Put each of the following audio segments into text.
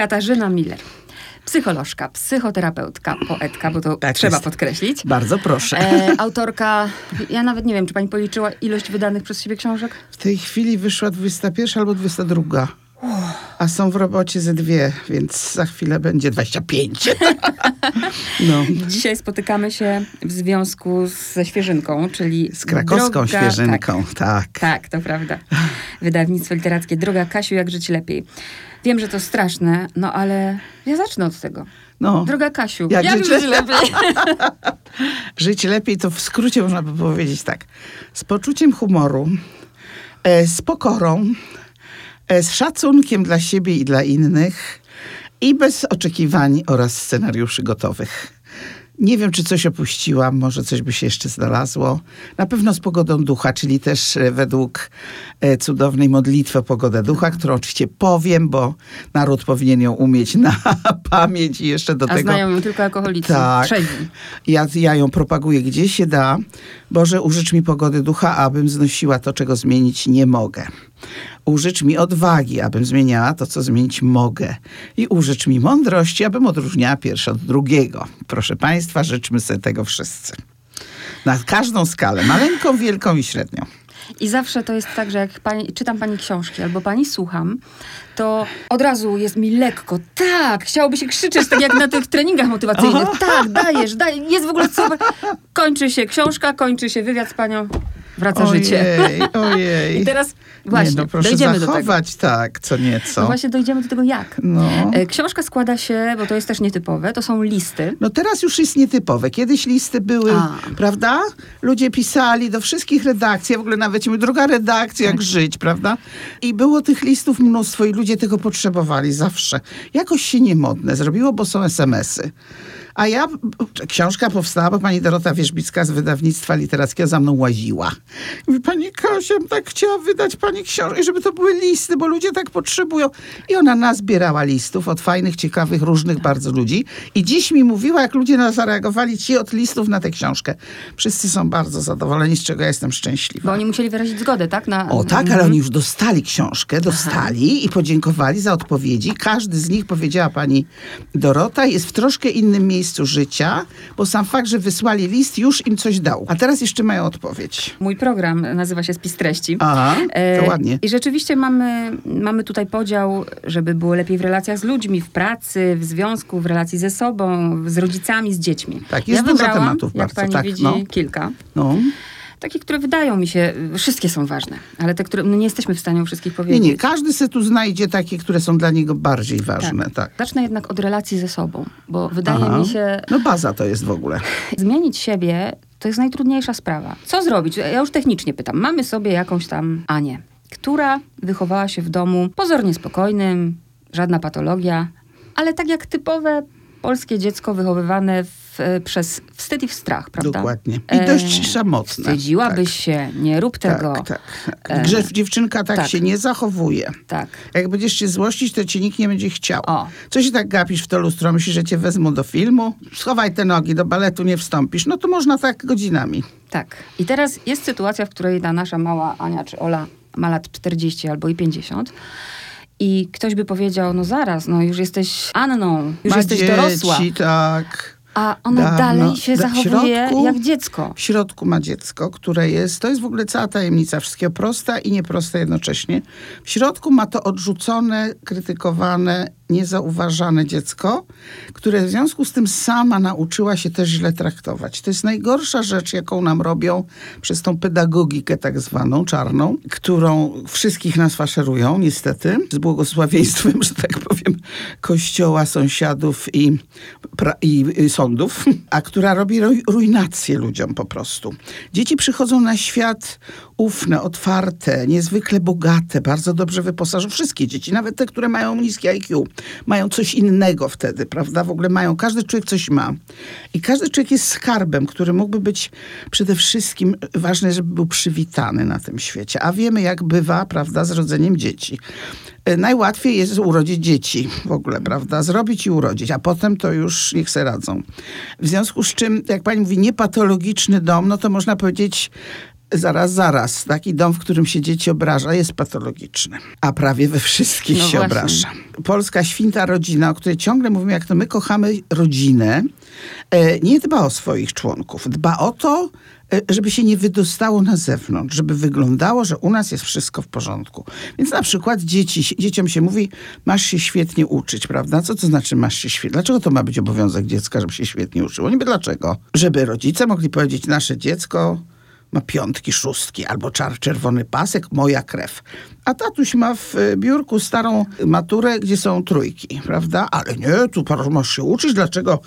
Katarzyna Miller. Psycholożka, psychoterapeutka, poetka, bo to Tak trzeba jest. podkreślić. Bardzo proszę. E, autorka, ja nawet nie wiem, czy pani policzyła ilość wydanych przez siebie książek? W tej chwili wyszła 21 albo 22. A są w robocie ze dwie, więc za chwilę będzie 25. No. Dzisiaj spotykamy się w związku ze Świeżynką, czyli Z krakowską droga, świeżynką, tak. Tak, tak, to prawda. Wydawnictwo literackie Droga Kasiu, jak żyć lepiej. Wiem, że to straszne, no ale ja zacznę od tego. No. Droga Kasiu, Jak jak, żyć lepiej? Żyć lepiej to w skrócie można by powiedzieć tak. Z poczuciem humoru, e, z pokorą, z szacunkiem dla siebie i dla innych i bez oczekiwań oraz scenariuszy gotowych. Nie wiem, czy coś opuściłam, może coś by się jeszcze znalazło. Na pewno z pogodą ducha, czyli też e, według e, cudownej modlitwy o pogodę ducha, którą oczywiście powiem, bo naród powinien ją umieć na pamięć i jeszcze do A tego... znają ją tylko alkoholicy. Tak. Trzeźwi. Ja, ja ją propaguję gdzie się da. Boże, użycz mi pogody ducha, abym znosiła to, czego zmienić nie mogę. Użycz mi odwagi, abym zmieniała to, co zmienić mogę. I użycz mi mądrości, abym odróżniała pierwsze od drugiego. Proszę Państwa, życzmy sobie tego wszyscy. Na każdą skalę, maleńką, wielką i średnią. I zawsze to jest tak, że jak pani, czytam pani książki albo pani słucham, to od razu jest mi lekko. Tak, chciałoby się krzyczeć, tak jak na tych treningach motywacyjnych. Tak, dajesz, dajesz. Jest w ogóle super. Kończy się książka, kończy się wywiad z panią, wraca życie. Ojej, ojej. I teraz właśnie, nie, no proszę dojdziemy do tego. zachować tak, co nieco. No właśnie dojdziemy do tego jak. No. E, Książka składa się, bo to jest też nietypowe, to są listy. No teraz już jest nietypowe. Kiedyś listy były, A. prawda? Ludzie pisali do wszystkich redakcji, w ogóle nawet druga redakcja, Tak. jak żyć, prawda? I było tych listów mnóstwo i ludzie tego potrzebowali zawsze. Jakoś się niemodne zrobiło, bo są SMS-y. A ja, książka powstała, bo pani Dorota Wierzbicka z wydawnictwa literackiego za mną łaziła. Mówi, pani Kasia, tak chciała wydać pani książkę, żeby to były listy, bo ludzie tak potrzebują. I ona nazbierała listów od fajnych, ciekawych, różnych bardzo ludzi. I dziś mi mówiła, jak ludzie na zareagowali ci od listów na tę książkę. Wszyscy są bardzo zadowoleni, z czego ja jestem szczęśliwa. Bo oni musieli wyrazić zgodę, tak? Na, O tak, ale oni już dostali książkę, dostali i podziękowali za odpowiedzi. Każdy z nich, powiedziała pani Dorota, jest w troszkę innym miejscu życia, bo sam fakt, że wysłali list, już im coś dał. A teraz jeszcze mają odpowiedź. Mój program nazywa się Spis Treści. Aha, to E, ładnie. I rzeczywiście mamy, mamy tutaj podział, żeby było lepiej w relacjach z ludźmi, w pracy, w związku, w relacji ze sobą, z rodzicami, z dziećmi. Tak, jest ja dużo wybrałam, tematów jak bardzo, pani tak, widzi, no. kilka. No. Takie, które wydają mi się, wszystkie są ważne, ale te, które no nie jesteśmy w stanie o wszystkich Nie, powiedzieć. nie, każdy se tu znajdzie takie, które są dla niego bardziej ważne, tak. Zacznę jednak od relacji ze sobą, bo wydaje Aha. mi się, No baza to jest w ogóle. zmienić siebie to jest najtrudniejsza sprawa. Co zrobić? Ja już technicznie pytam. Mamy sobie jakąś tam Anię, która wychowała się w domu pozornie spokojnym, żadna patologia, ale tak jak typowe polskie dziecko wychowywane w, przez wstyd i strach, prawda? Dokładnie. I E, dość samotne. Wstydziłabyś tak. się, nie rób tego. Tak, tak. tak. Grzew dziewczynka tak, tak. się nie zachowuje. tak. Jak będziesz się złościć, to ci nikt nie będzie chciał. O. Co się tak gapisz w to lustro? Myślisz, że cię wezmą do filmu? Schowaj te nogi, do baletu nie wstąpisz. No to można tak godzinami. Tak. I teraz jest sytuacja, w której ta nasza mała Ania czy Ola ma lat 40 albo i 50. I ktoś by powiedział, no zaraz, no już jesteś Anną, już Ma jesteś dzieci, dorosła. tak. A ona Dawno. dalej się Da- zachowuje środku- jak dziecko. W środku ma dziecko, które jest, to jest w ogóle cała tajemnica wszystkiego, prosta i nieprosta jednocześnie. W środku ma to odrzucone, krytykowane, niezauważane dziecko, które w związku z tym sama nauczyła się też źle traktować. To jest najgorsza rzecz, jaką nam robią przez tą pedagogikę tak zwaną, czarną, którą wszystkich nas faszerują, niestety, z błogosławieństwem, że tak powiem, kościoła, sąsiadów i, i, i sądów, a która robi ru- ruinację ludziom po prostu. Dzieci przychodzą na świat ufne, otwarte, niezwykle bogate, bardzo dobrze wyposażone. Wszystkie dzieci, nawet te, które mają niskie IQ, mają coś innego wtedy, prawda? W ogóle mają, każdy człowiek coś ma. I każdy człowiek jest skarbem, który mógłby być przede wszystkim ważne, żeby był przywitany na tym świecie. A wiemy, jak bywa, prawda, z rodzeniem dzieci. E, Najłatwiej jest urodzić dzieci w ogóle, prawda? Zrobić i urodzić, a potem to już niech se radzą. W związku z czym, jak pani mówi, niepatologiczny dom, no to można powiedzieć, zaraz, zaraz, taki dom, w którym się dzieci obraża, jest patologiczny. A prawie we wszystkich No się właśnie. obraża. Polska święta rodzina, o której ciągle mówimy, jak to my kochamy rodzinę, e, nie dba o swoich członków. Dba o to, e, żeby się nie wydostało na zewnątrz, żeby wyglądało, że u nas jest wszystko w porządku. Więc na przykład dzieci, dzieciom się mówi, masz się świetnie uczyć, prawda? Co to znaczy masz się świetnie? Dlaczego to ma być obowiązek dziecka, żeby się świetnie uczyło? Niby dlaczego? Żeby rodzice mogli powiedzieć, nasze dziecko ma piątki, szóstki albo czar, czerwony pasek, moja krew. A tatuś ma w e, biurku starą maturę, gdzie są trójki, prawda? Ale nie, tu masz się uczyć, dlaczego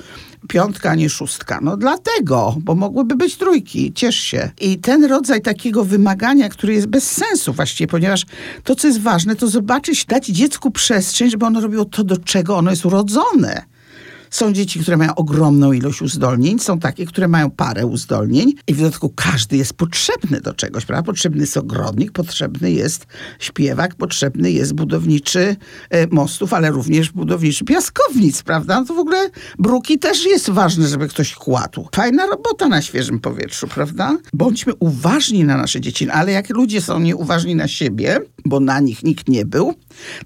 piątka, a nie szóstka? No dlatego, bo mogłyby być trójki, ciesz się. I ten rodzaj takiego wymagania, który jest bez sensu właściwie, ponieważ to, co jest ważne, to zobaczyć, dać dziecku przestrzeń, żeby ono robiło to, do czego ono jest urodzone. Są dzieci, które mają ogromną ilość uzdolnień, są takie, które mają parę uzdolnień i w dodatku każdy jest potrzebny do czegoś, prawda? Potrzebny jest ogrodnik, potrzebny jest śpiewak, potrzebny jest budowniczy e, mostów, ale również budowniczy piaskownic, prawda? No to w ogóle bruki też jest ważne, żeby ktoś kładł. Fajna robota na świeżym powietrzu, prawda? Bądźmy uważni na nasze dzieci, ale jak ludzie są nieuważni na siebie, bo na nich nikt nie był,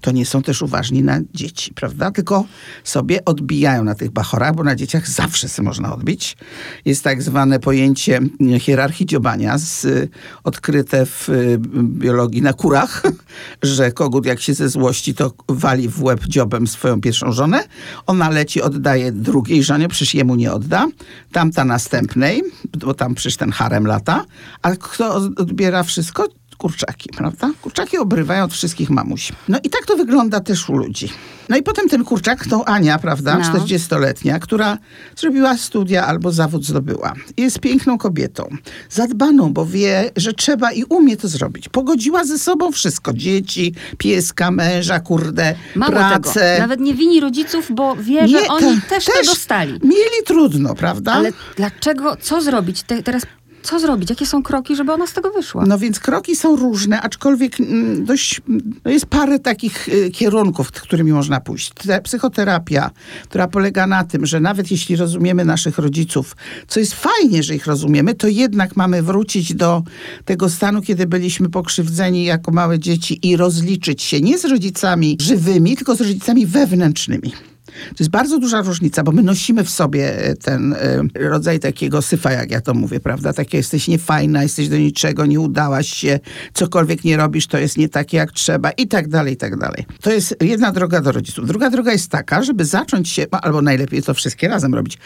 to nie są też uważni na dzieci, prawda? Tylko sobie odbijają na tych bachorach, bo na dzieciach zawsze się można odbić. Jest tak zwane pojęcie mm, hierarchii dziobania, z, y, odkryte w y, biologii na kurach, że kogut jak się ze złości, to wali w łeb dziobem swoją pierwszą żonę. Ona leci, oddaje drugiej żonie, przecież jemu nie odda. Tamta następnej, bo tam przecież ten harem lata. A kto odbiera wszystko? Kurczaki, prawda? Kurczaki obrywają od wszystkich mamuś. No i tak to wygląda też u ludzi. No i potem ten kurczak, to Ania, prawda, No. 40-letnia, która zrobiła studia albo zawód zdobyła. Jest piękną kobietą, zadbaną, bo wie, że trzeba i umie to zrobić. Pogodziła ze sobą wszystko. Dzieci, pieska, męża, kurde, Mało pracę. tego, nawet nie wini rodziców, bo wie, że Nie, oni te- też, to dostali. Mieli trudno, prawda? Ale dlaczego, co zrobić? Te, teraz co zrobić? Jakie są kroki, żeby ona z tego wyszła? No więc kroki są różne, aczkolwiek mm, dość, no jest parę takich y, kierunków, którymi można pójść. Te, psychoterapia, która polega na tym, że nawet jeśli rozumiemy naszych rodziców, co jest fajnie, że ich rozumiemy, to jednak mamy wrócić do tego stanu, kiedy byliśmy pokrzywdzeni jako małe dzieci i rozliczyć się nie z rodzicami żywymi, tylko z rodzicami wewnętrznymi. To jest bardzo duża różnica, bo my nosimy w sobie e, ten e, rodzaj takiego syfa, jak ja to mówię, prawda? Takie jesteś niefajna, jesteś do niczego, nie udałaś się, cokolwiek nie robisz, to jest nie takie jak trzeba i tak dalej, i tak dalej. To jest jedna droga do rodziców. Druga droga jest taka, żeby zacząć się, albo najlepiej to wszystkie razem robić.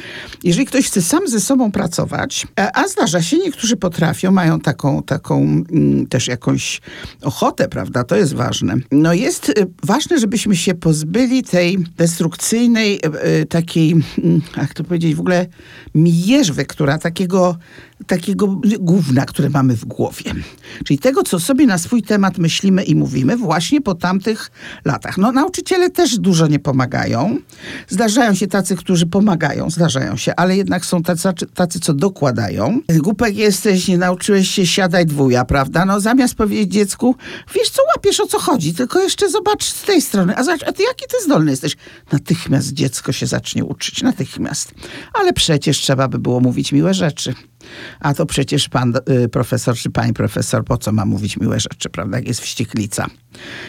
Jeżeli ktoś chce sam ze sobą pracować, a, a zdarza się, niektórzy potrafią, mają taką, taką mm, też jakąś ochotę, prawda? To jest ważne. No jest ważne, żebyśmy się pozbyli tej destrukcyjnej, y, y, takiej, mm, jak to powiedzieć, w ogóle mierzwy, która takiego, takiego gówna, które mamy w głowie. Czyli tego, co sobie na swój temat myślimy i mówimy właśnie po tamtych latach. No nauczyciele też dużo nie pomagają. Zdarzają się tacy, którzy pomagają, zdarzają się, ale jednak są tacy, tacy co dokładają. Głupek jesteś, nie nauczyłeś się, siadaj dwuja, prawda? No zamiast powiedzieć dziecku, wiesz co, łapiesz o co chodzi, tylko jeszcze zobacz z tej strony. A zobacz, a ty jaki ty zdolny jesteś? Natychmiast dziecko się zacznie uczyć, natychmiast. Ale przecież trzeba by było mówić miłe rzeczy. A to przecież pan y, profesor czy pani profesor, po co ma mówić miłe rzeczy, prawda? Jak jest wścieklica.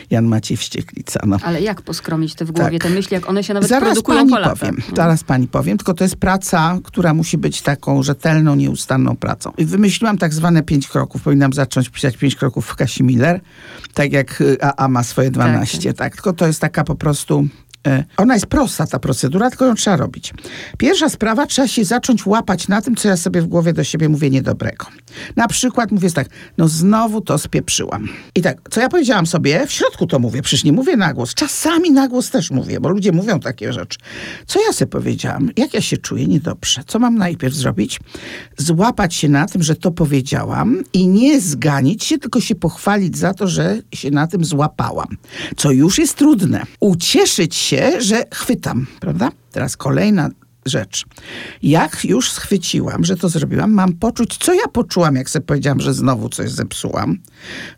Jan Maciej Wścieklica, no. Ale jak poskromić te w głowie, Tak. te myśli, jak one się nawet Zaraz produkują pani po latach? powiem, No. zaraz pani powiem, tylko to jest praca, która musi być taką rzetelną, nieustanną pracą. I wymyśliłam tak zwane pięć kroków. Powinnam zacząć pisać pięć kroków w Kasi Miller, tak jak y, AA ma swoje 12, tak. Tylko to jest taka po prostu... y, Ona jest prosta, ta procedura, tylko ją trzeba robić. Pierwsza sprawa, trzeba się zacząć łapać na tym, co ja sobie w głowie do siebie mówię niedobrego. Na przykład mówię tak, no znowu to spieprzyłam. I tak, co ja powiedziałam sobie, w środku to mówię, przecież nie mówię na głos. Czasami na głos też mówię, bo ludzie mówią takie rzeczy. Co ja sobie powiedziałam? Jak ja się czuję niedobrze? Co mam najpierw zrobić? Złapać się na tym, że to powiedziałam i nie zganić się, tylko się pochwalić za to, że się na tym złapałam. Co już jest trudne. Ucieszyć się, że chwytam, prawda? Teraz kolejna rzecz. Jak już schwyciłam, że to zrobiłam, mam poczuć, co ja poczułam, jak sobie powiedziałam, że znowu coś zepsułam.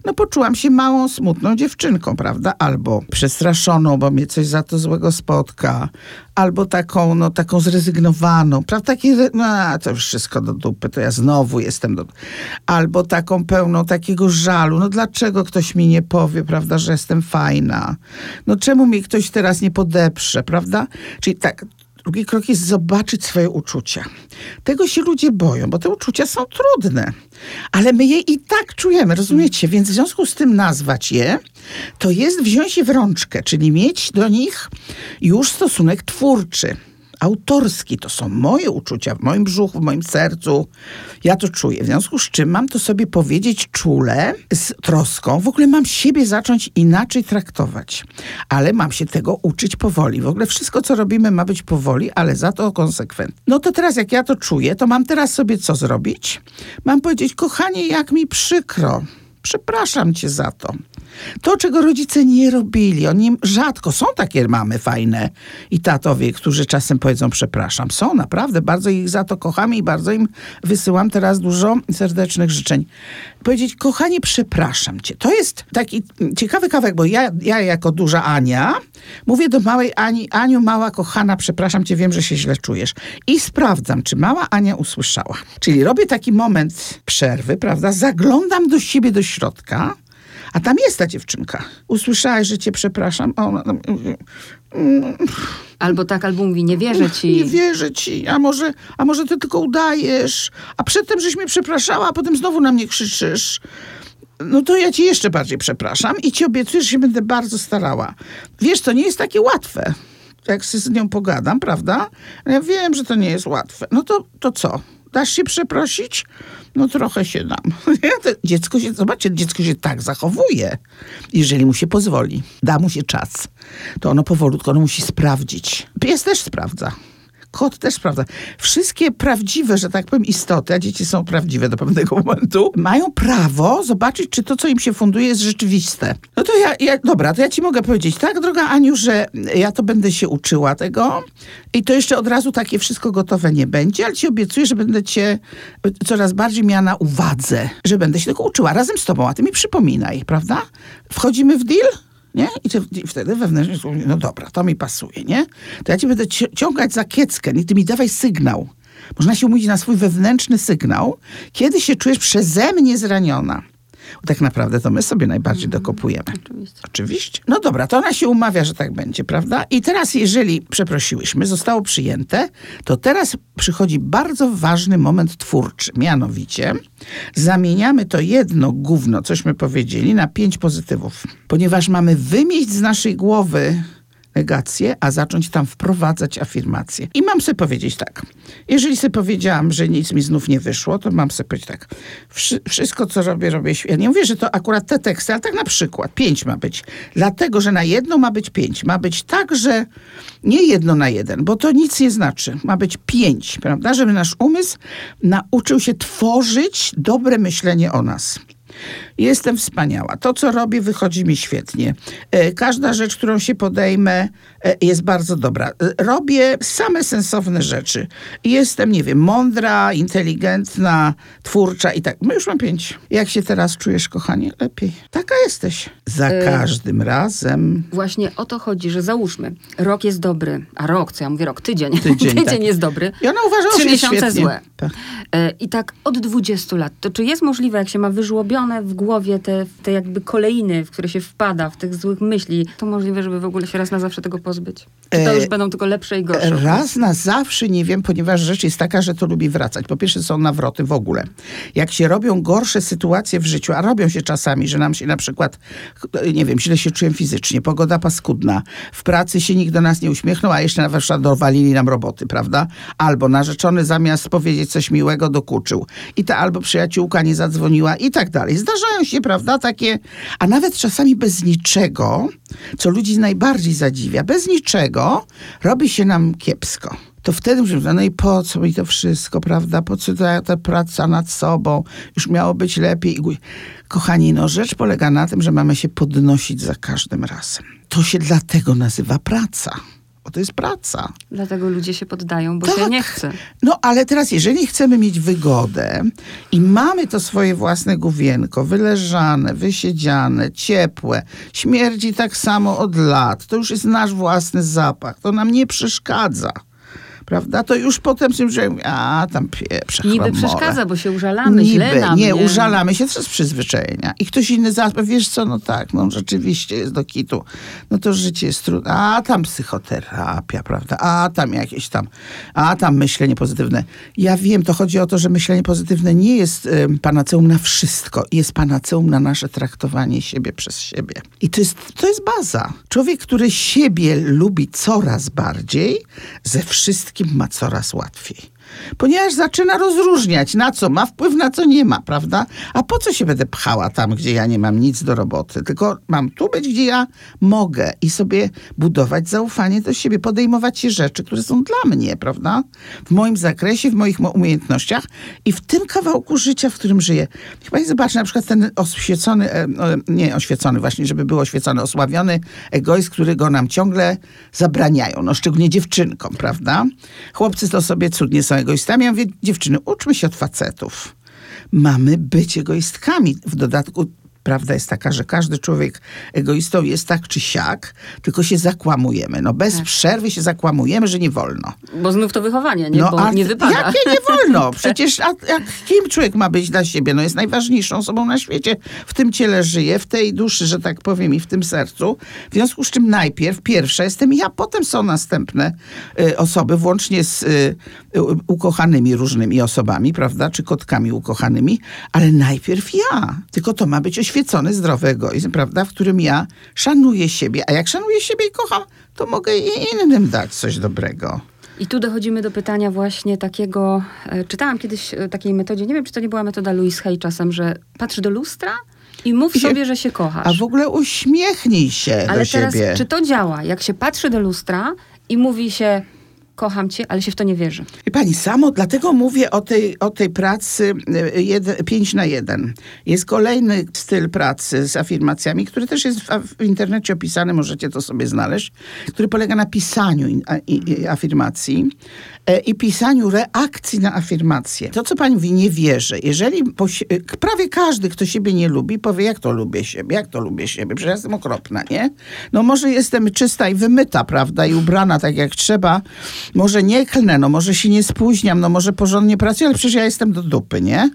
No poczułam się małą, smutną dziewczynką, prawda? Albo przestraszoną, bo mnie coś za to złego spotka. Albo taką, no taką zrezygnowaną, prawda? Takie, no to już wszystko do dupy, to ja znowu jestem do... Albo taką pełną takiego żalu. No dlaczego ktoś mi nie powie, prawda, że jestem fajna? No czemu mi ktoś teraz nie podeprze, prawda? Czyli tak, Drugi krok jest zobaczyć swoje uczucia. Tego się ludzie boją, bo te uczucia są trudne, ale my je i tak czujemy, rozumiecie? Więc w związku z tym nazwać je, to jest wziąć je w rączkę, czyli mieć do nich już stosunek twórczy autorski. To są moje uczucia w moim brzuchu, w moim sercu. Ja to czuję. W związku z czym mam to sobie powiedzieć czule, z troską. W ogóle mam siebie zacząć inaczej traktować. Ale mam się tego uczyć powoli. W ogóle wszystko, co robimy, ma być powoli, ale za to konsekwentnie. No to teraz, jak ja to czuję, to mam teraz sobie co zrobić? Mam powiedzieć, kochanie, jak mi przykro. Przepraszam cię za to. To, czego rodzice nie robili, oni rzadko, są takie mamy fajne i tatowie, którzy czasem powiedzą przepraszam. Są naprawdę, bardzo ich za to kochamy i bardzo im wysyłam teraz dużo serdecznych życzeń. Powiedzieć, kochanie, przepraszam cię. To jest taki ciekawy kawałek, bo ja, ja jako duża Ania mówię do małej Ani, Aniu, mała kochana, przepraszam cię, wiem, że się źle czujesz. I sprawdzam, czy mała Ania usłyszała. Czyli robię taki moment przerwy, prawda? Zaglądam do siebie, do środka a tam jest ta dziewczynka. Usłyszałeś, że cię przepraszam. A ona tam... Albo tak, albo mówi, nie wierzę ci. Nie wierzę ci. A może, a może ty tylko udajesz. A przedtem żeś mnie przepraszała, a potem znowu na mnie krzyczysz. No to ja cię jeszcze bardziej przepraszam i ci obiecuję, że się będę bardzo starała. Wiesz, to nie jest takie łatwe. Jak z nią pogadam, prawda? Ja wiem, że to nie jest łatwe. No to, to co? Dasz się przeprosić? No trochę się dam. dziecko się, zobaczcie, dziecko się tak zachowuje, jeżeli mu się pozwoli. Da mu się czas. To ono powolutku, ono musi sprawdzić. Pies też sprawdza. Kot też prawda. Wszystkie prawdziwe, że tak powiem, istoty, a dzieci są prawdziwe do pewnego momentu, mają prawo zobaczyć, czy to, co im się funduje, jest rzeczywiste. No to ja, ja dobra, to ja ci mogę powiedzieć, tak, droga Aniu, że ja to będę się uczyła tego i to jeszcze od razu takie wszystko gotowe nie będzie, ale ci obiecuję, że będę cię coraz bardziej miała na uwadze, że będę się tego uczyła razem z tobą, a ty mi przypominaj, prawda? Wchodzimy w deal? Nie? I, ty, I wtedy wewnętrznie no dobra, to mi pasuje, nie? To ja ci będę ciągać za kieckę, nie? Ty mi dawaj sygnał. Można się umówić na swój wewnętrzny sygnał, kiedy się czujesz przeze mnie zraniona. Bo tak naprawdę to my sobie najbardziej mhm. dokopujemy. Oczywiście. Oczywiście. No dobra, to ona się umawia, że tak będzie, prawda? I teraz, jeżeli przeprosiłyśmy, zostało przyjęte, to teraz przychodzi bardzo ważny moment twórczy. Mianowicie zamieniamy to jedno gówno, cośmy powiedzieli, na pięć pozytywów. Ponieważ mamy wymieść z naszej głowy negację, a zacząć tam wprowadzać afirmacje. I mam sobie powiedzieć tak. Jeżeli sobie powiedziałam, że nic mi znów nie wyszło, to mam sobie powiedzieć tak. wszystko, co robię, robię świetnie. Nie mówię, że to akurat te teksty, ale tak na przykład. Pięć ma być. Dlatego, że na jedno ma być pięć. Ma być tak, że nie jedno na jeden, bo to nic nie znaczy. Ma być pięć, prawda? Żeby nasz umysł nauczył się tworzyć dobre myślenie o nas. Jestem wspaniała. To, co robię, wychodzi mi świetnie. E, każda rzecz, którą się podejmę, e, jest bardzo dobra. E, robię same sensowne rzeczy. Jestem, nie wiem, mądra, inteligentna, twórcza i tak. No już mam pięć. Jak się teraz czujesz, kochanie? Lepiej. Taka jesteś. Za każdym razem. Właśnie o to chodzi, że załóżmy, rok jest dobry, a rok, co ja mówię, rok, tydzień. Tydzień, tydzień tak. jest dobry. I ona uważa, że Trzy miesiące świetnie. złe. Tak. I tak od 20 lat. To czy jest możliwe, jak się ma wyżłobione w głowie te, te jakby kolejny, w które się wpada, w tych złych myśli, to możliwe, żeby w ogóle się raz na zawsze tego pozbyć? Czy to e, już będą tylko lepsze i gorsze? Raz na zawsze nie wiem, ponieważ rzecz jest taka, że to lubi wracać. Po pierwsze są nawroty w ogóle. Jak się robią gorsze sytuacje w życiu, a robią się czasami, że nam się na przykład, nie wiem, źle się czułem fizycznie, pogoda paskudna, w pracy się nikt do nas nie uśmiechnął, a jeszcze na przykład dowalili nam roboty, prawda? Albo narzeczony zamiast powiedzieć coś miłego dokuczył. I ta albo przyjaciółka nie zadzwoniła i tak dalej. Zdarzają się, prawda, takie, a nawet czasami bez niczego, co ludzi najbardziej zadziwia, bez niczego robi się nam kiepsko to wtedy mówimy, no i po co mi to wszystko, prawda? Po co ta, ta praca nad sobą? Już miało być lepiej. Kochani, no rzecz polega na tym, że mamy się podnosić za każdym razem. To się dlatego nazywa praca. Bo to jest praca. Dlatego ludzie się poddają, bo Tak. się nie chce. No ale teraz, jeżeli chcemy mieć wygodę i mamy to swoje własne główienko, wyleżane, wysiedziane, ciepłe, śmierdzi tak samo od lat, to już jest nasz własny zapach, to nam nie przeszkadza. Prawda? To już potem sobie że a tam pieprze, Niby przeszkadza, bo się użalamy, źle Niby, nam, nie, użalamy się to z przyzwyczajenia. I ktoś inny zaraz wiesz co, no tak, no rzeczywiście jest do kitu. No to życie jest trudne. A tam psychoterapia, prawda? A tam jakieś tam, a tam myślenie pozytywne. Ja wiem, to chodzi o to, że myślenie pozytywne nie jest y, panaceum na wszystko. Jest panaceum na nasze traktowanie siebie przez siebie. I to jest, to jest baza. Człowiek, który siebie lubi coraz bardziej, ze wszystkim ma coraz łatwiej. Ponieważ zaczyna rozróżniać, na co ma wpływ, na co nie ma, prawda? A po co się będę pchała tam, gdzie ja nie mam nic do roboty? Tylko mam tu być, gdzie ja mogę i sobie budować zaufanie do siebie, podejmować się rzeczy, które są dla mnie, prawda? W moim zakresie, w moich mo- umiejętnościach i w tym kawałku życia, w którym żyję. Niech pani zobaczy na przykład ten oświecony, e, e, nie oświecony właśnie, żeby był oświecony, osławiony egoizm, którego nam ciągle zabraniają, no szczególnie dziewczynkom, prawda? Chłopcy to sobie cudnie są egoistami, ja mówię, dziewczyny, uczmy się od facetów. Mamy być egoistkami. W dodatku prawda jest taka, że każdy człowiek egoistą jest tak czy siak, tylko się zakłamujemy. No bez przerwy się zakłamujemy, że nie wolno. Bo znów to wychowanie, nie? bo a nie wypada. Jakie nie wolno? Przecież a, jak, kim człowiek ma być dla siebie? No jest najważniejszą osobą na świecie. W tym ciele żyje, w tej duszy, że tak powiem, i w tym sercu. W związku z czym najpierw, pierwsza jestem ja, potem są następne y, osoby, włącznie z y, ukochanymi różnymi osobami, prawda? Czy kotkami ukochanymi, ale najpierw ja. Tylko to ma być oświecony, zdrowy egoizm, prawda? W którym ja szanuję siebie, a jak szanuję siebie i kocham, to mogę i innym dać coś dobrego. I tu dochodzimy do pytania właśnie takiego, e, czytałam kiedyś o takiej metodzie, nie wiem, czy to nie była metoda Louise Hay czasem, że patrz do lustra i mów I się- sobie, że się kochasz. A w ogóle uśmiechnij się Ale do teraz, siebie. czy to działa, jak się patrzy do lustra i mówi się, kocham cię, ale się w to nie wierzy. I pani, samo dlatego mówię o tej, o tej pracy 5 na 1. Jest kolejny styl pracy z afirmacjami, który też jest w, w internecie opisany, możecie to sobie znaleźć, który polega na pisaniu i, afirmacji e, i pisaniu reakcji na afirmacje. To, co pani mówi, nie wierzę. Jeżeli e, prawie każdy, kto siebie nie lubi, powie, jak to lubię siebie, jak to lubię siebie, przecież jestem okropna, nie? No może jestem czysta i wymyta, prawda, i ubrana tak jak trzeba, może nie klnę, no może się nie spóźniam, no może porządnie pracuję, ale przecież ja jestem do dupy, nie?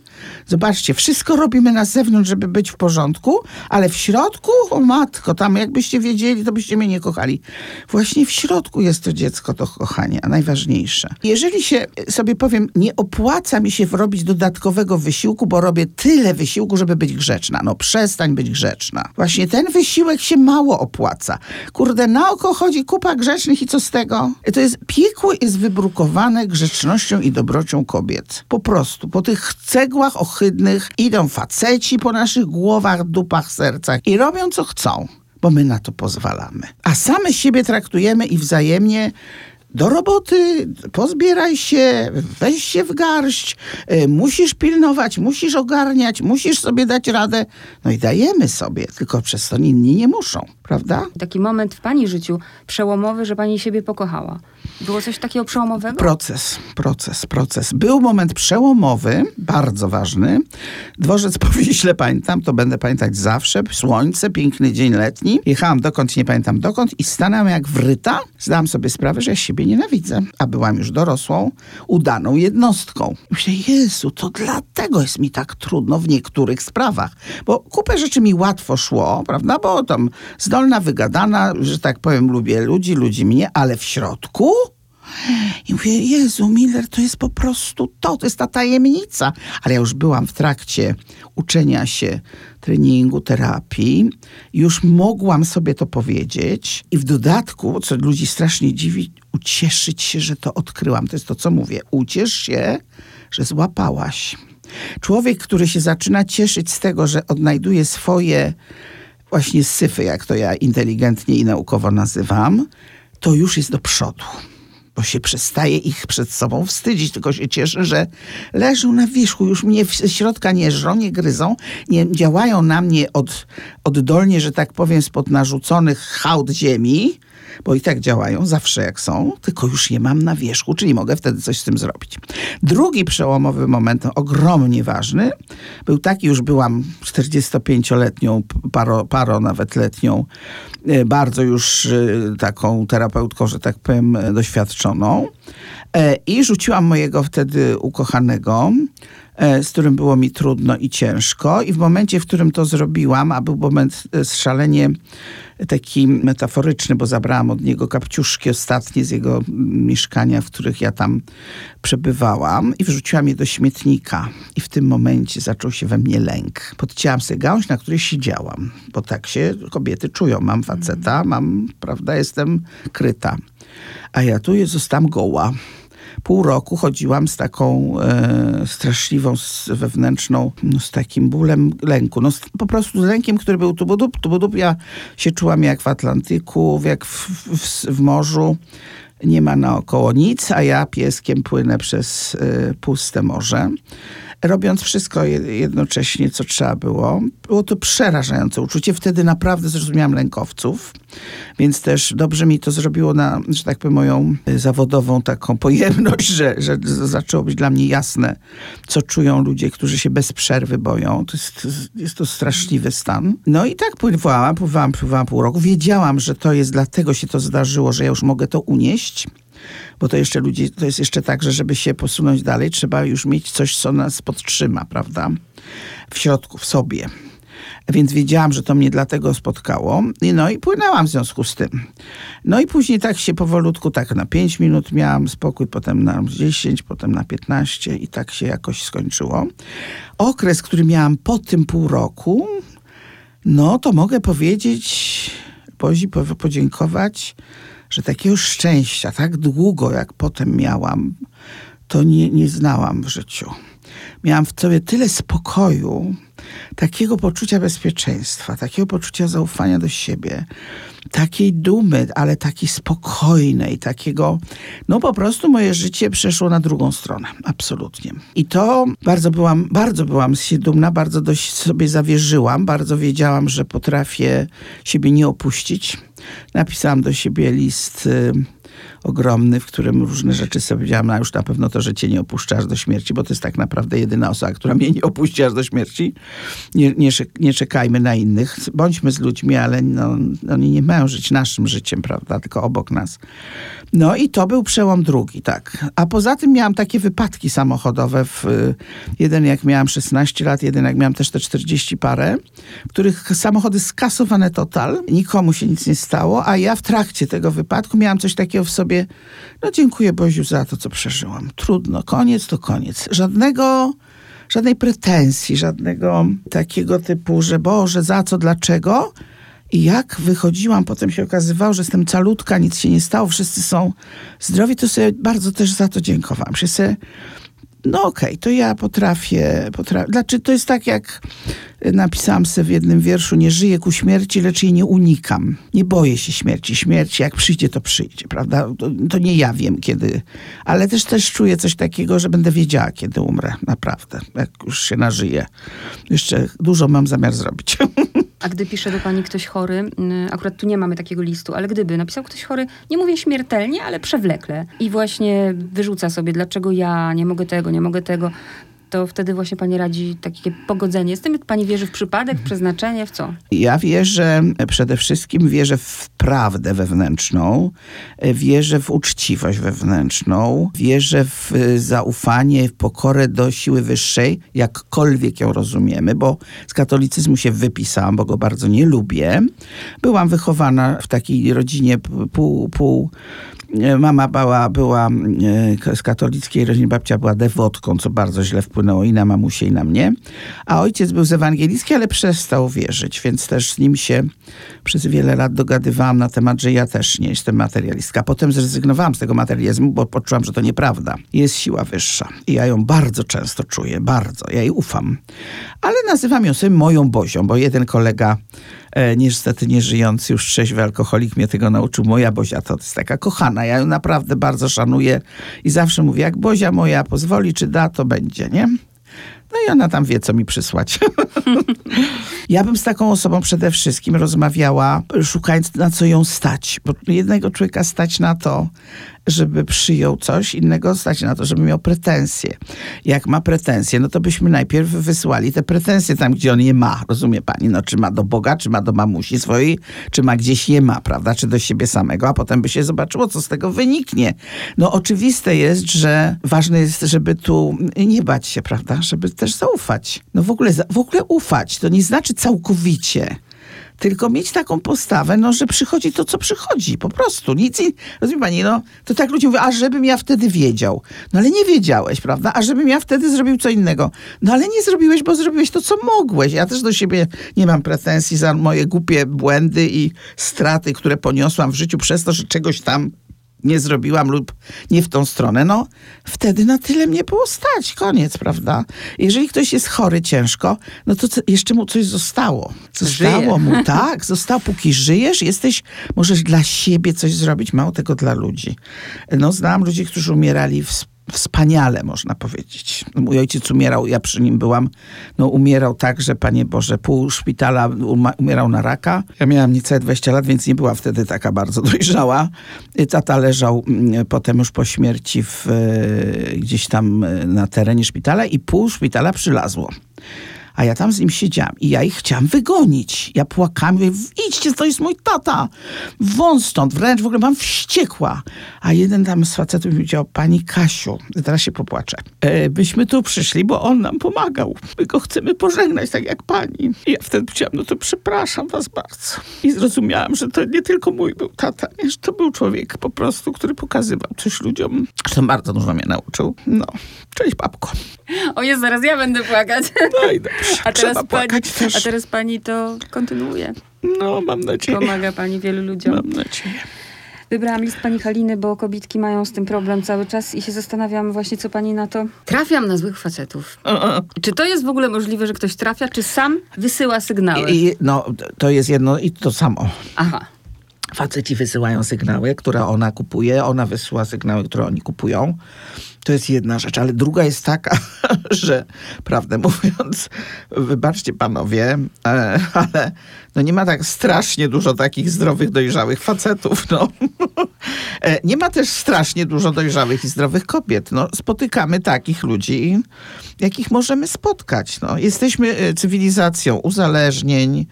Zobaczcie, wszystko robimy na zewnątrz, żeby być w porządku, ale w środku, o matko, tam jakbyście wiedzieli, to byście mnie nie kochali. Właśnie w środku jest to dziecko do kochania, najważniejsze. Jeżeli się sobie powiem, nie opłaca mi się robić dodatkowego wysiłku, bo robię tyle wysiłku, żeby być grzeczna. No przestań być grzeczna. Właśnie ten wysiłek się mało opłaca. Kurde, na oko chodzi kupa grzecznych i co z tego? To jest, piekło jest wybrukowane grzecznością i dobrocią kobiet. Po prostu. Po tych cegłach ohydnych idą faceci po naszych głowach, dupach, sercach i robią co chcą bo my na to pozwalamy. A same siebie traktujemy i wzajemnie do roboty, pozbieraj się, weź się w garść, y, musisz pilnować, musisz ogarniać, musisz sobie dać radę. No i dajemy sobie, tylko przez to inni nie muszą, prawda? Taki moment w pani życiu przełomowy, że pani siebie pokochała. Było coś takiego przełomowego? Proces, proces, proces. Był moment przełomowy, bardzo ważny. Dworzec po Wiśle pamiętam, to będę pamiętać zawsze. Słońce, piękny dzień letni. Jechałam dokąd, nie pamiętam dokąd i stanęłam jak wryta. Zdałam sobie sprawę, że ja siebie nienawidzę. A byłam już dorosłą, udaną jednostką. Myślę, Jezu, to dlatego jest mi tak trudno w niektórych sprawach. Bo kupę rzeczy mi łatwo szło, prawda? Bo tam zdolna, wygadana, że tak powiem, lubię ludzi, ludzi mnie, ale w środku i mówię, Jezu, Miller, to jest po prostu to, to jest ta tajemnica. Ale ja już byłam w trakcie uczenia się treningu, terapii. Już mogłam sobie to powiedzieć. I w dodatku, co ludzi strasznie dziwi, ucieszyć się, że to odkryłam. To jest to, co mówię. Uciesz się, że złapałaś. Człowiek, który się zaczyna cieszyć z tego, że odnajduje swoje właśnie syfy, jak to ja inteligentnie i naukowo nazywam, to już jest do przodu bo się przestaje ich przed sobą wstydzić, tylko się cieszy, że leżą na wierzchu, już mnie w środka nie żrą, nie gryzą, nie działają na mnie od, oddolnie, że tak powiem, spod narzuconych hałd ziemi, bo i tak działają zawsze jak są, tylko już je mam na wierzchu, czyli mogę wtedy coś z tym zrobić. Drugi przełomowy moment, ogromnie ważny, był taki, już byłam 45-letnią, paro, paro nawet letnią, e, bardzo już e, taką terapeutką, że tak powiem, doświadczoną. E, I rzuciłam mojego wtedy ukochanego, z którym było mi trudno i ciężko. I w momencie, w którym to zrobiłam, a był moment szalenie taki metaforyczny, bo zabrałam od niego kapciuszki ostatnie z jego mieszkania, w których ja tam przebywałam i wrzuciłam je do śmietnika. I w tym momencie zaczął się we mnie lęk. Podcięłam sobie gałąź, na której siedziałam, bo tak się kobiety czują. Mam faceta, mam, prawda, jestem kryta. A ja tu zostałam goła pół roku chodziłam z taką e, straszliwą, z wewnętrzną, no, z takim bólem lęku. No, z, po prostu z lękiem, który był tu budup, tu budup. Ja się czułam jak w Atlantyku, jak w, w, w morzu. Nie ma naokoło nic, a ja pieskiem płynę przez e, puste morze robiąc wszystko jednocześnie, co trzeba było. Było to przerażające uczucie. Wtedy naprawdę zrozumiałam lękowców, więc też dobrze mi to zrobiło na, że tak powiem, moją zawodową taką pojemność, że, że zaczęło być dla mnie jasne, co czują ludzie, którzy się bez przerwy boją. To jest, jest to straszliwy stan. No i tak pływałam, pływałam, pływałam pół roku. Wiedziałam, że to jest, dlatego się to zdarzyło, że ja już mogę to unieść bo to jeszcze ludzie, to jest jeszcze tak, że żeby się posunąć dalej, trzeba już mieć coś, co nas podtrzyma, prawda? W środku, w sobie. Więc wiedziałam, że to mnie dlatego spotkało. No i płynęłam w związku z tym. No i później tak się powolutku, tak na 5 minut miałam spokój, potem na 10, potem na 15 i tak się jakoś skończyło. Okres, który miałam po tym pół roku, no to mogę powiedzieć, podziękować że takiego szczęścia tak długo, jak potem miałam, to nie, nie znałam w życiu. Miałam w sobie tyle spokoju, takiego poczucia bezpieczeństwa, takiego poczucia zaufania do siebie, takiej dumy, ale takiej spokojnej, takiego, no po prostu moje życie przeszło na drugą stronę, absolutnie. I to bardzo byłam, bardzo byłam siebie dumna, bardzo dość sobie zawierzyłam, bardzo wiedziałam, że potrafię siebie nie opuścić. Napisałam do siebie list y, ogromny, w którym różne rzeczy sobie powiedziałam, a już na pewno to, że cię nie opuszcza aż do śmierci, bo to jest tak naprawdę jedyna osoba, która mnie nie opuści aż do śmierci. Nie, nie, nie czekajmy na innych. Bądźmy z ludźmi, ale no, oni nie mają żyć naszym życiem, prawda, tylko obok nas. No i to był przełom drugi, tak. A poza tym miałam takie wypadki samochodowe, w, jeden jak miałam 16 lat, jeden jak miałam też te 40 parę, których samochody skasowane total, nikomu się nic nie stało, a ja w trakcie tego wypadku miałam coś takiego w sobie, no dziękuję Boziu za to, co przeżyłam. Trudno, koniec to koniec. Żadnego żadnej pretensji, żadnego takiego typu, że Boże, za co, dlaczego. I jak wychodziłam, potem się okazywało, że jestem calutka, nic się nie stało, wszyscy są zdrowi, to sobie bardzo też za to dziękowałam. Się sobie, no okej, okay, to ja potrafię, potrafię. Znaczy, to jest tak, jak napisałam sobie w jednym wierszu, nie żyję ku śmierci, lecz jej nie unikam. Nie boję się śmierci. Śmierć, jak przyjdzie, to przyjdzie, prawda? To, to nie ja wiem, kiedy. Ale też też czuję coś takiego, że będę wiedziała, kiedy umrę. Naprawdę, jak już się nażyję. Jeszcze dużo mam zamiar zrobić. A gdy pisze do pani ktoś chory, y, akurat tu nie mamy takiego listu, ale gdyby napisał ktoś chory, nie mówię śmiertelnie, ale przewlekle i właśnie wyrzuca sobie, dlaczego ja nie mogę tego, nie mogę tego, to wtedy właśnie pani radzi takie pogodzenie z tym. Pani wierzy w przypadek, w przeznaczenie, w co? Ja wierzę, przede wszystkim wierzę w prawdę wewnętrzną, wierzę w uczciwość wewnętrzną, wierzę w zaufanie, w pokorę do siły wyższej, jakkolwiek ją rozumiemy, bo z katolicyzmu się wypisałam, bo go bardzo nie lubię. Byłam wychowana w takiej rodzinie pół, pół Mama była, była e, z katolickiej rodziny, babcia była dewotką, co bardzo źle wpłynęło i na mamusię, i na mnie. A ojciec był z ewangelicki, ale przestał wierzyć, więc też z nim się przez wiele lat dogadywałam na temat, że ja też nie jestem materialistka. Potem zrezygnowałam z tego materializmu, bo poczułam, że to nieprawda. Jest siła wyższa. I ja ją bardzo często czuję, bardzo. Ja jej ufam. Ale nazywam ją sobie moją Bozią, bo jeden kolega e, niestety nieżyjący już trzeźwy alkoholik mnie tego nauczył. Moja Bozia to jest taka kochana. Ja ją naprawdę bardzo szanuję i zawsze mówię, jak Bozia moja pozwoli, czy da, to będzie, nie? No i ona tam wie, co mi przysłać. Ja bym z taką osobą przede wszystkim rozmawiała, szukając na co ją stać. Bo jednego człowieka stać na to, żeby przyjął coś, innego stać na to, żeby miał pretensje. Jak ma pretensje, no to byśmy najpierw wysłali te pretensje tam, gdzie on je ma, rozumie pani? No czy ma do Boga, czy ma do mamusi swojej, czy ma gdzieś je ma, prawda? Czy do siebie samego, a potem by się zobaczyło, co z tego wyniknie. No oczywiste jest, że ważne jest, żeby tu nie bać się, prawda? Żeby też zaufać. No w ogóle, w ogóle ufać, to nie znaczy całkowicie tylko mieć taką postawę, no, że przychodzi to, co przychodzi, po prostu. Nic, rozumie pani, no, to tak ludzie mówią, a żebym ja wtedy wiedział. No ale nie wiedziałeś, prawda? A żebym ja wtedy zrobił co innego. No ale nie zrobiłeś, bo zrobiłeś to, co mogłeś. Ja też do siebie nie mam pretensji za moje głupie błędy i straty, które poniosłam w życiu przez to, że czegoś tam nie zrobiłam lub nie w tą stronę, no wtedy na tyle mnie było stać. Koniec, prawda? Jeżeli ktoś jest chory ciężko, no to co, jeszcze mu coś zostało. Zostało Żyje. mu, tak, zostało. Póki żyjesz, jesteś, możesz dla siebie coś zrobić, mało tego dla ludzi. No znam ludzi, którzy umierali w wspaniale, można powiedzieć. Mój ojciec umierał, ja przy nim byłam, no umierał tak, że Panie Boże, pół szpitala umierał na raka. Ja miałam niecałe 20 lat, więc nie była wtedy taka bardzo dojrzała. Tata leżał mm, potem już po śmierci w, e, gdzieś tam e, na terenie szpitala i pół szpitala przylazło. A ja tam z nim siedziałam i ja ich chciałam wygonić. Ja płakałam, mówię, idźcie, to jest mój tata. Wąt stąd, wręcz w ogóle mam wściekła. A jeden tam z facetów powiedział, pani Kasiu, teraz się popłaczę. E, byśmy tu przyszli, bo on nam pomagał. My go chcemy pożegnać, tak jak pani. I ja wtedy powiedziałam, no to przepraszam was bardzo. I zrozumiałam, że to nie tylko mój był tata, nie, że to był człowiek po prostu, który pokazywał coś ludziom. Zresztą bardzo dużo mnie nauczył. No, cześć babko. O jest, zaraz ja będę płakać. No i dobrze. A teraz, pani, a teraz pani to kontynuuje. No, mam nadzieję. Pomaga pani wielu ludziom. Mam nadzieję. Wybrałam list pani Haliny, bo kobitki mają z tym problem cały czas i się zastanawiam właśnie, co pani na to. Trafiam na złych facetów. Czy to jest w ogóle możliwe, że ktoś trafia, czy sam wysyła sygnały? I, no, to jest jedno i to samo. Aha. Faceci wysyłają sygnały, które ona kupuje, ona wysyła sygnały, które oni kupują. To jest jedna rzecz, ale druga jest taka, że prawdę mówiąc, wybaczcie panowie, e, ale no nie ma tak strasznie dużo takich zdrowych, dojrzałych facetów. No. E, nie ma też strasznie dużo dojrzałych i zdrowych kobiet. No, spotykamy takich ludzi, jakich możemy spotkać. No. Jesteśmy e, cywilizacją uzależnień,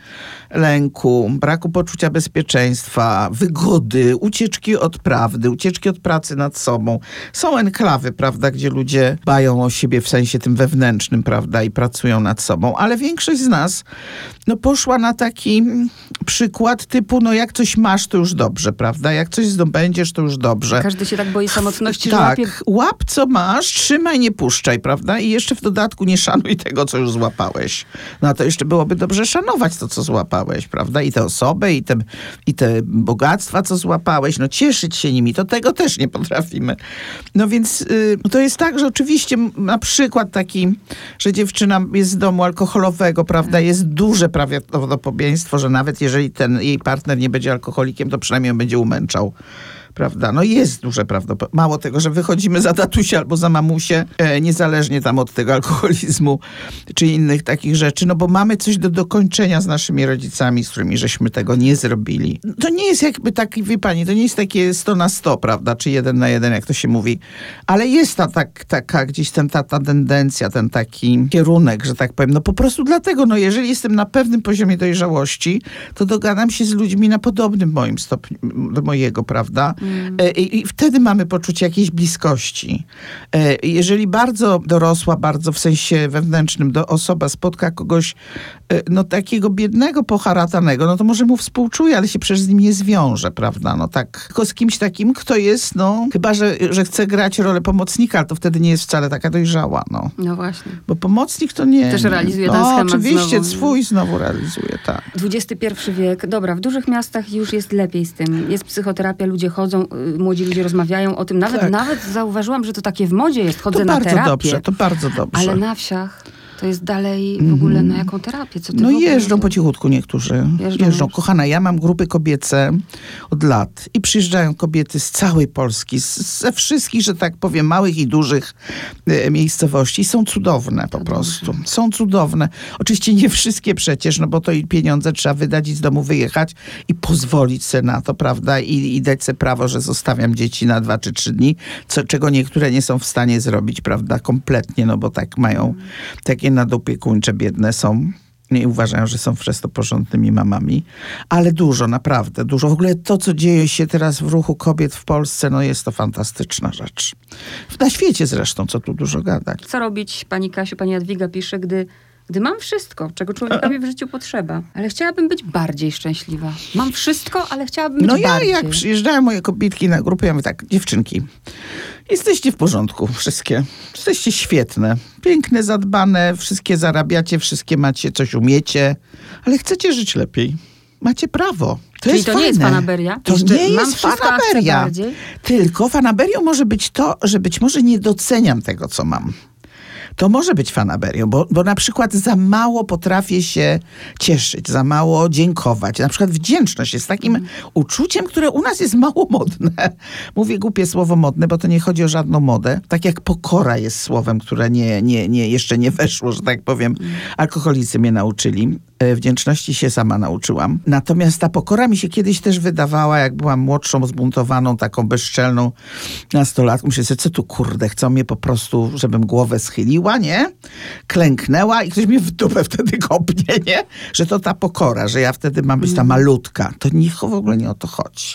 lęku, braku poczucia bezpieczeństwa, wygody, ucieczki od prawdy, ucieczki od pracy nad sobą. Są enklawy, prawda, gdzie ludzie bają o siebie w sensie tym wewnętrznym, prawda, i pracują nad sobą, ale większość z nas no, poszła na taki przykład typu, no jak coś masz, to już dobrze, prawda? Jak coś zdobędziesz, to już dobrze. Każdy się tak boi samotności, tak, że łapie... łap co masz, trzymaj, nie puszczaj, prawda? I jeszcze w dodatku nie szanuj tego, co już złapałeś. No to jeszcze byłoby dobrze szanować to, co złapałeś, prawda? I tę osobę, i te, i te bogactwa, co złapałeś, no cieszyć się nimi, to tego też nie potrafimy. No więc y, to jest tak, że oczywiście na przykład taki, że dziewczyna jest z domu alkoholowego, prawda? Jest duże prawdopodobieństwo, że nawet jeżeli ten jej partner nie będzie alkoholikiem, to przynajmniej będzie umęczał prawda? No jest duże prawdopodobieństwo. Mało tego, że wychodzimy za tatusie albo za mamusie, e, niezależnie tam od tego alkoholizmu czy innych takich rzeczy, no bo mamy coś do dokończenia z naszymi rodzicami, z którymi żeśmy tego nie zrobili. To nie jest jakby taki, wie pani, to nie jest takie 100 na 100, prawda? Czy jeden na jeden, jak to się mówi. Ale jest ta tak, taka gdzieś ten, ta, ta tendencja, ten taki kierunek, że tak powiem. No po prostu dlatego, no jeżeli jestem na pewnym poziomie dojrzałości, to dogadam się z ludźmi na podobnym moim stopniu, do mojego, prawda? E, I, I, wtedy mamy poczucie jakiejś bliskości. E, jeżeli bardzo dorosła, bardzo w sensie wewnętrznym do osoba spotka kogoś e, no takiego biednego, poharatanego, no to może mu współczuje, ale się przecież z nim nie zwiąże, prawda? No tak, tylko z kimś takim, kto jest, no, chyba, że, że chce grać rolę pomocnika, ale to wtedy nie jest wcale taka dojrzała, no. No właśnie. Bo pomocnik to nie... Też realizuje no, ten schemat oczywiście, znowu. swój znowu realizuje, tak. XXI wiek, dobra, w dużych miastach już jest lepiej z tym. Jest psychoterapia, ludzie chodzą, y, młodzi ludzie rozmawiają o tym. Nawet, Tak. nawet zauważyłam, że to takie w modzie jest. Chodzę To na bardzo terapię. dobrze, to bardzo dobrze. Ale na wsiach To jest dalej w ogóle na jaką terapię? Co ty No jeżdżą po cichutku niektórzy. Jeżdżą Jeżdżą. Kochana, ja mam grupy kobiece od lat i przyjeżdżają kobiety z całej Polski, z, ze wszystkich, że tak powiem, małych i dużych e, miejscowości. Są cudowne po prostu. Są cudowne. Oczywiście nie wszystkie przecież, no bo to i pieniądze trzeba wydać i z domu wyjechać i pozwolić se na to, prawda? I, i dać se prawo, że zostawiam dzieci na dwa czy trzy dni, co, czego niektóre nie są w stanie zrobić, prawda? Kompletnie, no bo tak mają takie nadopiekuńcze, biedne są. Nie uważają, że są przez to porządnymi mamami, ale dużo, naprawdę dużo. W ogóle to, co dzieje się teraz w ruchu kobiet w Polsce, no jest to fantastyczna rzecz. Na świecie zresztą, co tu dużo gadać. Co robić, pani Kasiu, pani Jadwiga pisze, gdy, gdy mam wszystko, czego człowiekowi w życiu potrzeba, ale chciałabym być bardziej szczęśliwa. Mam wszystko, ale chciałabym być No ja bardziej. jak przyjeżdżają moje kobietki na grupę, ja mówię tak, dziewczynki, jesteście w porządku wszystkie. Jesteście świetne, piękne, zadbane, wszystkie zarabiacie, wszystkie macie, coś umiecie, ale chcecie żyć lepiej. Macie prawo. To Czyli jest to nie jest fajne. fanaberia? To Jeszcze nie jest fanaberia. Tylko fanaberią może być to, że być może nie doceniam tego, co mam. To może być fanaberią, bo, bo na przykład za mało potrafię się cieszyć, za mało dziękować. Na przykład wdzięczność jest takim Mhm. uczuciem, które u nas jest mało modne. Mówię głupie słowo modne, bo to nie chodzi o żadną modę. Tak jak pokora jest słowem, które nie, nie, nie, jeszcze nie weszło, że tak powiem. Mhm. Alkoholicy mnie nauczyli. E, Wdzięczności się sama nauczyłam. Natomiast ta pokora mi się kiedyś też wydawała, jak byłam młodszą, zbuntowaną, taką bezczelną nastolatką. Myślę sobie, co tu kurde, chcą mnie po prostu, żebym głowę schyliła, nie? Klęknęła i ktoś mnie w dupę wtedy kopnie, nie? Że to ta pokora, że ja wtedy mam być ta malutka. To nie, w ogóle nie o to chodzi.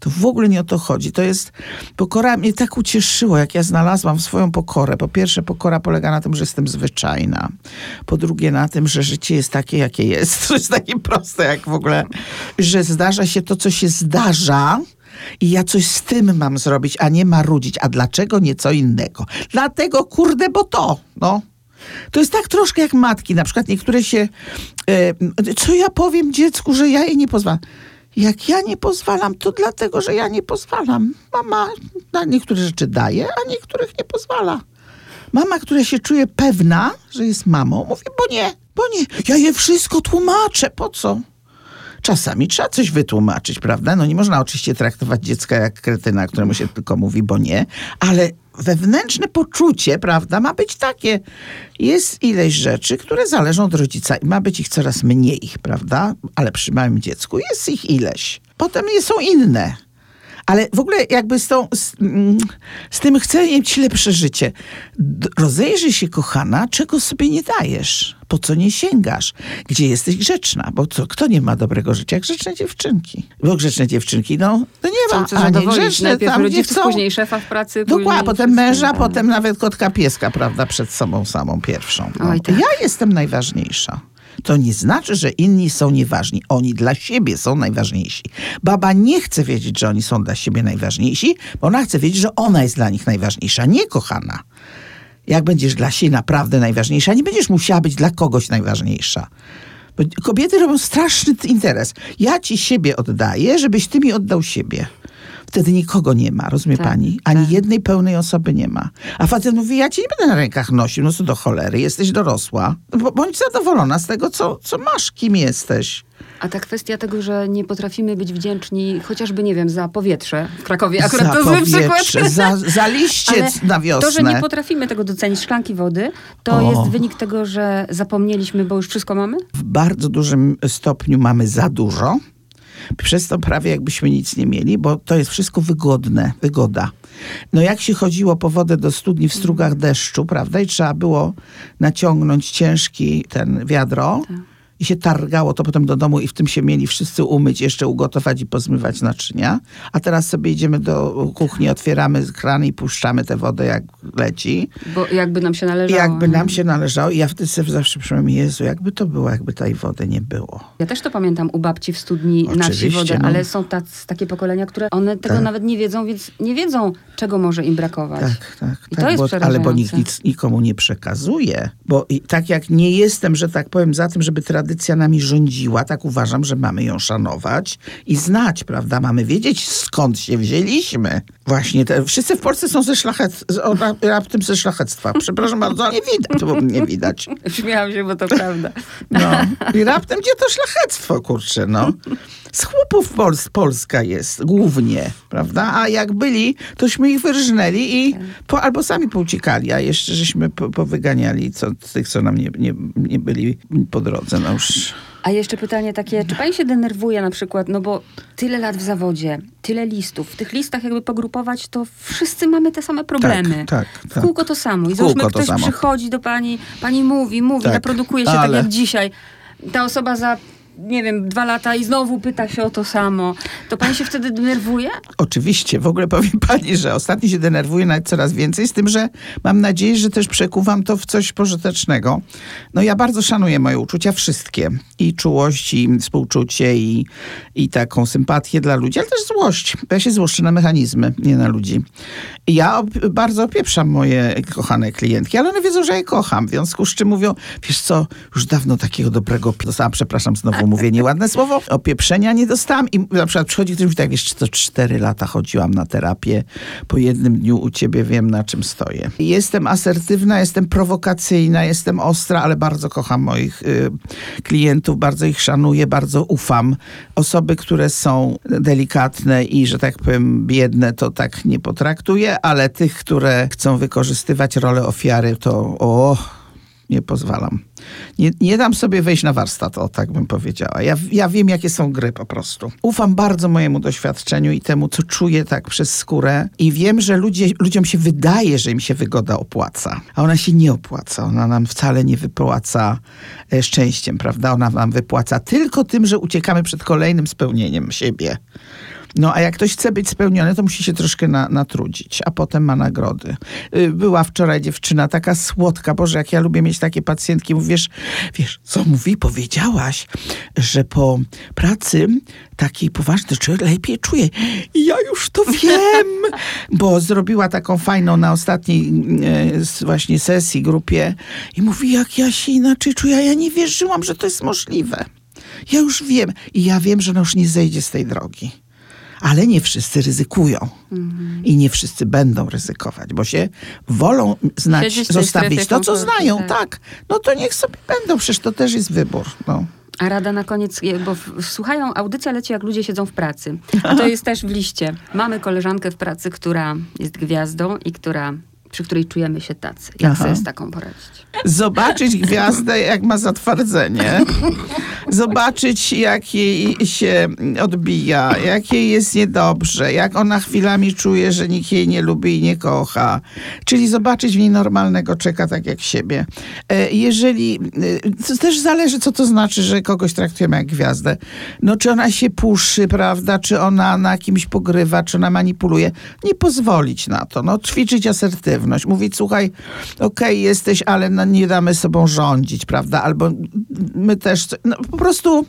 To w ogóle nie o to chodzi. To jest, pokora mnie tak ucieszyło, jak ja znalazłam swoją pokorę. Po pierwsze, pokora polega na tym, że jestem zwyczajna. Po drugie, na tym, że życie jest takie, jakie jest. To jest takie proste, jak w ogóle, że zdarza się to, co się zdarza. I ja coś z tym mam zrobić, a nie marudzić. A dlaczego nie co innego? Dlatego, kurde, bo to, no. To jest tak troszkę jak matki. Na przykład niektóre się... E, co ja powiem dziecku, że ja jej nie pozwalam? Jak ja nie pozwalam, to dlatego, że ja nie pozwalam. Mama na niektóre rzeczy daje, a niektórych nie pozwala. Mama, która się czuje pewna, że jest mamą, mówi, bo nie, bo nie. Ja je wszystko tłumaczę. Po co? Czasami trzeba coś wytłumaczyć, prawda? No nie można oczywiście traktować dziecka jak kretyna, któremu się tylko mówi, bo nie, ale wewnętrzne poczucie, prawda, ma być takie. Jest ileś rzeczy, które zależą od rodzica i ma być ich coraz mniej, prawda? Ale przy małym dziecku jest ich ileś. Potem są inne. Ale w ogóle jakby z, tą, z, mm, z tym chcę mieć lepsze życie. Rozejrzyj się, kochana, czego sobie nie dajesz, po co nie sięgasz, gdzie jesteś grzeczna, bo co, kto nie ma dobrego życia? Grzeczne dziewczynki. Bo grzeczne dziewczynki, no, to nie ma, Chcące a nie grzeczne, tam rodziców, chcą. później szefa w pracy, Dokładnie, potem męża, potem nawet kotka pieska, prawda, przed sobą samą pierwszą. No. Oj, tak. Ja jestem najważniejsza. To nie znaczy, że inni są nieważni. Oni dla siebie są najważniejsi. Baba nie chce wiedzieć, że oni są dla siebie najważniejsi, bo ona chce wiedzieć, że ona jest dla nich najważniejsza, nie kochana. Jak będziesz dla siebie naprawdę najważniejsza, nie będziesz musiała być dla kogoś najważniejsza. Bo kobiety robią straszny interes. Ja ci siebie oddaję, żebyś ty mi oddał siebie. Wtedy nikogo nie ma, rozumie Tak, pani? Ani tak. jednej pełnej osoby nie ma. A facet mówi, ja cię nie będę na rękach nosił, no co do cholery, jesteś dorosła. Bądź zadowolona z tego, co, co masz, kim jesteś. A ta kwestia tego, że nie potrafimy być wdzięczni chociażby, nie wiem, za powietrze w Krakowie. Akurat za to zły przykład. powietrze, za, za liście Ale na wiosnę. to, że nie potrafimy tego docenić, szklanki wody, to O. jest wynik tego, że zapomnieliśmy, bo już wszystko mamy? w bardzo dużym stopniu mamy za dużo. Przez to prawie jakbyśmy nic nie mieli, bo to jest wszystko wygodne, wygoda. No jak się chodziło po wodę do studni w strugach deszczu, prawda, i trzeba było naciągnąć ciężki ten wiadro i się targało to potem do domu i w tym się mieli wszyscy umyć, jeszcze ugotować i pozmywać naczynia. A teraz sobie idziemy do kuchni, otwieramy kran i puszczamy tę wodę jak leci. Bo jakby nam się należało. Jakby nam się należało. I ja wtedy sobie zawsze przypomnę, Jezu, jakby to było, jakby tej wody nie było. Ja też to pamiętam u babci w studni na wsi Oczywiście, wodę, no. ale są tac, takie pokolenia, które one tego Tak. nawet nie wiedzą, więc nie wiedzą, czego może im brakować. Tak, tak. I tak to jest bo, ale bo nikt nic nikomu nie przekazuje. Bo i, tak jak nie jestem, że tak powiem, za tym, żeby tradycyjnie tradycja nami rządziła, tak uważam, że mamy ją szanować i znać, prawda? Mamy wiedzieć, skąd się wzięliśmy. Właśnie, te, wszyscy w Polsce są ze szlachet, raptem ze szlachectwa. Przepraszam bardzo, ale nie widać, bo nie widać. Śmiałam się, bo to prawda. No. I raptem gdzie to szlachectwo, kurczę, no. Z chłopów Pols Polska jest głównie, prawda? A jak byli, tośmy ich wyrżnęli i po, albo sami pouciekali, a jeszcze żeśmy po, powyganiali co, tych, co nam nie, nie, nie byli po drodze. No już. A jeszcze pytanie takie, czy pani się denerwuje na przykład, no bo tyle lat w zawodzie, tyle listów, w tych listach jakby pogrupować, to wszyscy mamy te same problemy. Tak, tak, W tak. kółko to samo. I kółko załóżmy, to ktoś samo. przychodzi do pani, pani mówi, mówi, Tak, naprodukuje się ale- tak jak dzisiaj. Ta osoba za, nie wiem, dwa lata i znowu pyta się o to samo. To pani się wtedy denerwuje? Oczywiście, w ogóle powiem pani, że ostatnio się denerwuję nawet coraz więcej, z tym, że mam nadzieję, że też przekuwam to w coś pożytecznego. No ja bardzo szanuję moje uczucia, wszystkie. I czułość, i współczucie, i, i taką sympatię dla ludzi, ale też złość. Ja się złoszczę na mechanizmy, nie na ludzi. I ja bardzo opieprzam moje kochane klientki, ale one wiedzą, że je kocham. W związku z czym mówią, wiesz co, już dawno takiego dobrego dostałam, przepraszam, znowu mówię nieładne słowo, opieprzenia nie dostałam. I na przykład przychodzi ktoś i mówi tak, wiesz, to cztery lata chodziłam na terapię, po jednym dniu u ciebie wiem, na czym stoję. Jestem asertywna, jestem prowokacyjna, jestem ostra, ale bardzo kocham moich y, klientów, bardzo ich szanuję, bardzo ufam. Osoby, które są delikatne i, że tak powiem, biedne, to tak nie potraktuję, ale tych, które chcą wykorzystywać rolę ofiary, to o, nie pozwalam. Nie, nie dam sobie wejść na warsztat, o tak bym powiedziała. Ja, ja wiem, jakie są gry po prostu. Ufam bardzo mojemu doświadczeniu i temu, co czuję tak przez skórę i wiem, że ludzie, ludziom się wydaje, że im się wygoda opłaca, a ona się nie opłaca. Ona nam wcale nie wypłaca e, szczęściem, prawda? Ona nam wypłaca tylko tym, że uciekamy przed kolejnym spełnieniem siebie. No a jak ktoś chce być spełniony, to musi się troszkę na, natrudzić, a potem ma nagrody. Y, Była wczoraj dziewczyna taka słodka, Boże, jak ja lubię mieć takie pacjentki, mówisz, wiesz, co mówi? Powiedziałaś, że po pracy takiej poważnej człowiek lepiej czuje. I ja już to wiem, bo zrobiła taką fajną na ostatniej e, właśnie sesji grupie i mówi, jak ja się inaczej czuję, a ja nie wierzyłam, że to jest możliwe. Ja już wiem i ja wiem, że ona już nie zejdzie z tej drogi. Ale nie wszyscy ryzykują. I nie wszyscy będą ryzykować, bo się wolą znać, Siedzieć zostawić to, co znają. tak. Tak. No to niech sobie będą, przecież to też jest wybór. No. A rada na koniec, bo słuchają, audycja leci jak ludzie siedzą w pracy. A to jest też w liście. Mamy koleżankę w pracy, która jest gwiazdą i która, przy której czujemy się tacy. Jak Aha. sobie z taką poradzić? Zobaczyć gwiazdę, jak ma zatwardzenie. Zobaczyć, jak jej się odbija, jak jej jest niedobrze, jak ona chwilami czuje, że nikt jej nie lubi i nie kocha. Czyli zobaczyć w niej normalnego czeka tak jak siebie. E, Jeżeli, e, to też zależy, co to znaczy, że kogoś traktujemy jak gwiazdę. No, czy ona się puszy, prawda, czy ona na kimś pogrywa, czy ona manipuluje. Nie pozwolić na to. No, ćwiczyć asertywność. Mówić, słuchaj, okej, jesteś, ale no, nie damy sobą rządzić, prawda? Albo my też, no, po prostu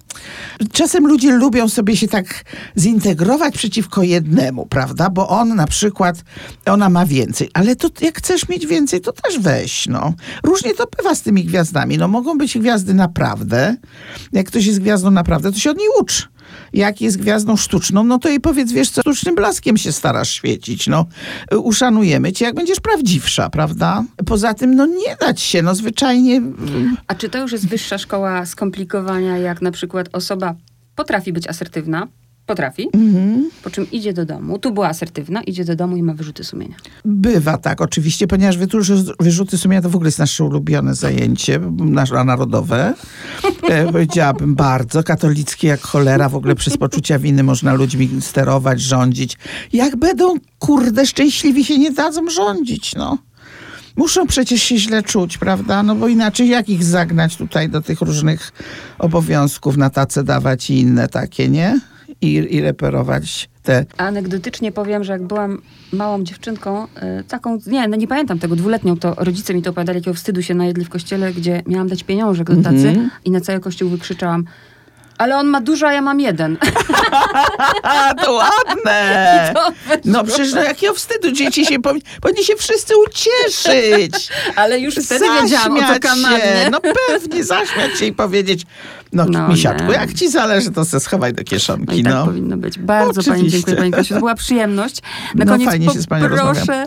czasem ludzie lubią sobie się tak zintegrować przeciwko jednemu, prawda? Bo on na przykład, ona ma więcej, ale to jak chcesz mieć więcej, to też weź, no. Różnie to bywa z tymi gwiazdami. No mogą być gwiazdy naprawdę. Jak ktoś jest gwiazdą naprawdę, to się od niej ucz. Jak jest gwiazdą sztuczną, no to jej powiedz, wiesz co, sztucznym blaskiem się starasz świecić, no. Uszanujemy cię, jak będziesz prawdziwsza, prawda? Poza tym, no nie dać się, no zwyczajnie... A czy to już jest wyższa szkoła skomplikowania, jak na przykład osoba potrafi być asertywna, potrafi, Mhm. po czym idzie do domu, tu była asertywna, idzie do domu i ma wyrzuty sumienia. Bywa tak, oczywiście, ponieważ wytu- wyrzuty sumienia to w ogóle jest nasze ulubione zajęcie, nasze narodowe. E, powiedziałabym bardzo, katolickie jak cholera, w ogóle przez poczucia winy można ludźmi sterować, rządzić. Jak będą, kurde, szczęśliwi się nie dadzą rządzić, no. Muszą przecież się źle czuć, prawda? No bo inaczej jak ich zagnać tutaj do tych różnych obowiązków, na tacę dawać i inne takie, nie? I, i reperować te Anegdotycznie powiem, że jak byłam małą dziewczynką, y, taką, nie, no nie pamiętam tego, dwuletnią, to rodzice mi to opowiadali, jakiego wstydu się najedli w kościele, gdzie miałam dać pieniążek do tacy Mhm. i na cały kościół wykrzyczałam Ale on ma dużo, a ja mam jeden. To ładne! No przecież no jakiego wstydu, dzieci się powinni, powinni się wszyscy ucieszyć. Ale już wtedy wiedziałam o Zaśmiać to. No pewnie, zaśmiać się i powiedzieć, no, No misiaczku, jak ci zależy, to se schowaj do No kieszonki, i tak no. powinno być. Bardzo pani Oczywiście. dziękuję, pani Kasiu. To była przyjemność. Na No, koniec fajnie się z panią rozmawia.